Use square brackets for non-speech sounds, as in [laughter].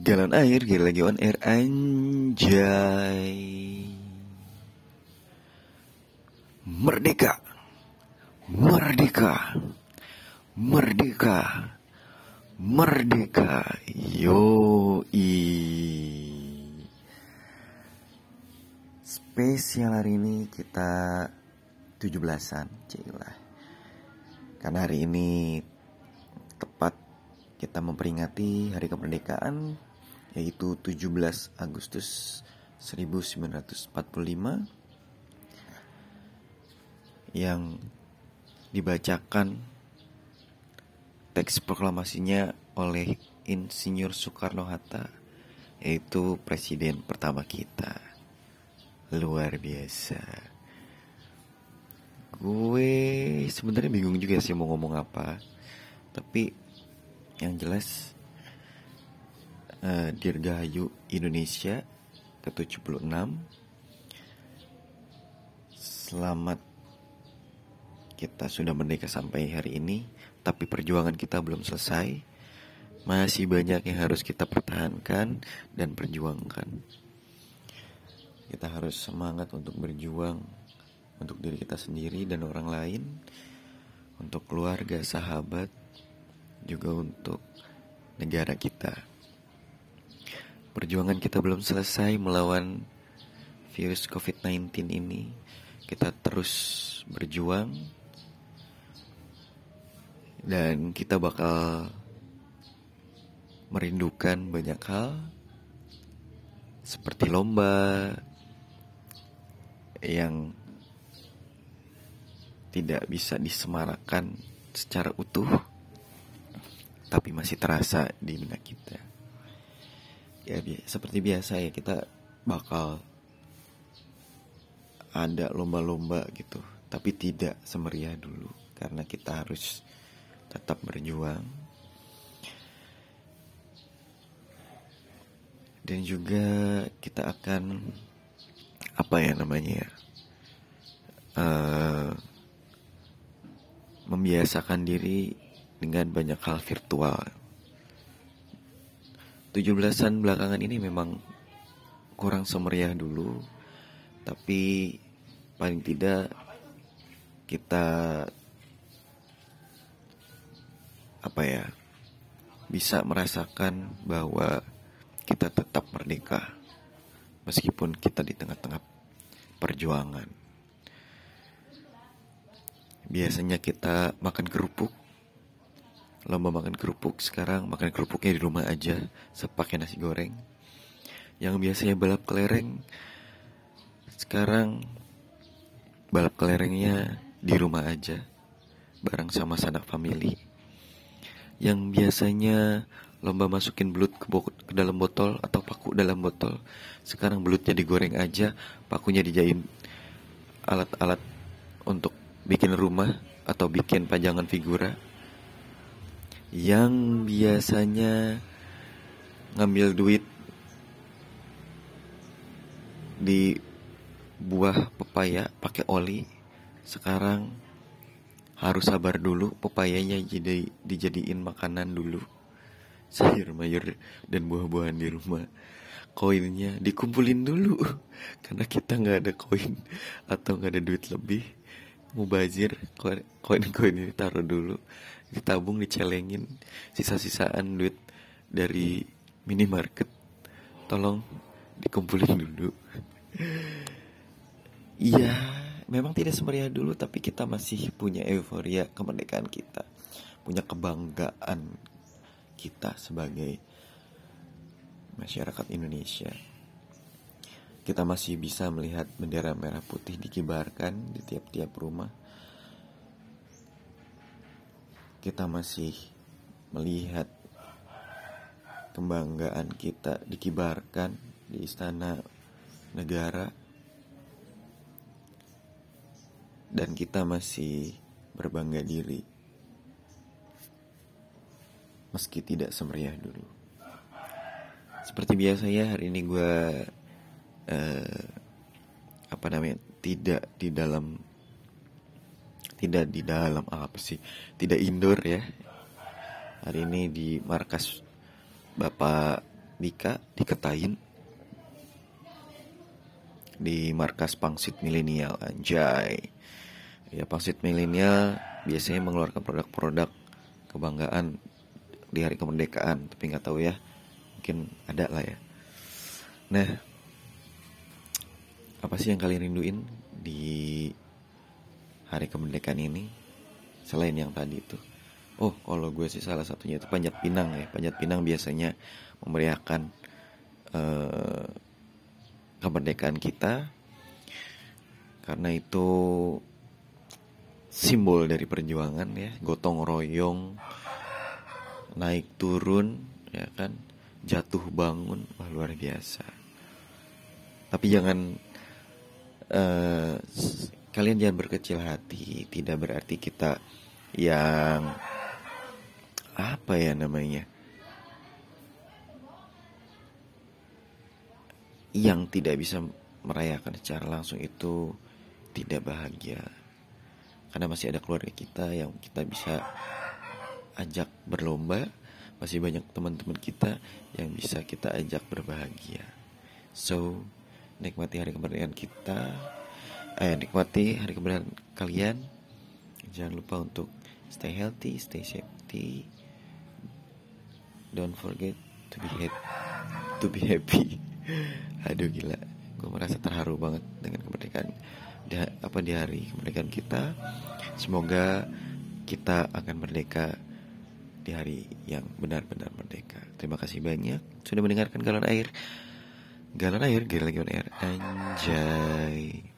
Galon air, gila lagi on air anjay. Merdeka. Merdeka. Merdeka. Merdeka. Yoi. Spesial hari ini kita 17-an, cilah. Karena hari ini kita memperingati hari kemerdekaan yaitu 17 Agustus 1945 yang dibacakan teks proklamasinya oleh Insinyur Soekarno-Hatta yaitu presiden pertama kita. Luar biasa. Gue sebenarnya bingung juga sih mau ngomong apa. Tapi yang jelas uh, Dirgahayu Indonesia ke-76 Selamat kita sudah merdeka sampai hari ini Tapi perjuangan kita belum selesai. Masih banyak yang harus kita pertahankan dan perjuangkan. Kita harus semangat untuk berjuang Untuk diri kita sendiri dan orang lain Untuk keluarga, sahabat Juga untuk negara kita. Perjuangan kita belum selesai melawan virus COVID-19 ini. Kita terus berjuang. Dan kita bakal merindukan banyak hal. Seperti lomba yang tidak bisa disemarakan secara utuh tapi masih terasa di benak kita. Ya bi seperti biasa ya kita bakal ada lomba-lomba gitu. Tapi tidak semeriah dulu karena kita harus tetap berjuang. Dan juga kita akan apa ya namanya ya uh, membiasakan diri dengan banyak hal virtual. 17-an belakangan ini memang kurang semeriah dulu tapi paling tidak kita apa ya bisa merasakan bahwa kita tetap merdeka meskipun kita di tengah-tengah perjuangan. Biasanya kita makan kerupuk lomba makan kerupuk sekarang makan kerupuknya di rumah aja sepakai nasi goreng. Yang biasanya balap kelereng sekarang balap kelerengnya di rumah aja bareng sama sanak family yang biasanya lomba masukin belut ke, ke dalam botol atau paku dalam botol sekarang belutnya digoreng aja pakunya dijahit alat-alat untuk bikin rumah atau bikin pajangan figura yang biasanya ngambil duit di buah pepaya pakai oli sekarang harus sabar dulu pepayanya jadi dijadiin makanan dulu. [laughs] Sayur mayur dan buah-buahan di rumah. Koinnya dikumpulin dulu [laughs] karena kita nggak ada koin atau nggak ada duit lebih mubazir koin-koin ini taruh dulu ditabung dicelengin sisa-sisaan duit dari minimarket tolong dikumpulin dulu. Iya memang tidak semeriah dulu tapi kita masih punya euforia kemerdekaan kita punya kebanggaan kita sebagai masyarakat Indonesia kita masih bisa melihat bendera merah putih dikibarkan di tiap-tiap rumah. Kita masih melihat kebanggaan kita dikibarkan di istana negara. Dan kita masih berbangga diri meski tidak semeriah dulu. Seperti biasa ya hari ini gue uh, apa namanya tidak di dalam tidak di dalam apa sih tidak indoor ya. Hari ini di markas Bapak Dika diketain di markas pangsit milenial anjay. Ya pangsit milenial biasanya mengeluarkan produk-produk kebanggaan di hari kemerdekaan tapi nggak tahu ya. Mungkin ada lah ya. Nah apa sih yang kalian rinduin di hari kemerdekaan ini? Selain yang tadi itu. Oh kalau gue sih salah satunya itu panjat pinang ya. Panjat pinang biasanya memeriahkan uh, kemerdekaan kita. Karena itu simbol dari perjuangan ya. Gotong royong naik turun ya kan? Jatuh bangun wah luar biasa. Tapi jangan uh, kalian jangan berkecil hati. Tidak berarti kita yang apa ya namanya? Yang tidak bisa merayakan secara langsung itu tidak bahagia. Karena masih ada keluarga kita yang kita bisa ajak berlomba. Masih banyak teman-teman kita yang bisa kita ajak berbahagia. So nikmati hari kemerdekaan kita. Eh nikmati hari kemerdekaan kalian. Jangan lupa untuk stay healthy stay safety. Don't forget to be happy to be happy. [laughs] Aduh gila. Gue merasa terharu banget dengan kemerdekaan di, apa di hari kemerdekaan kita. Semoga kita akan merdeka di hari yang benar-benar merdeka. Terima kasih banyak sudah mendengarkan galon air galon air galon air. Anjay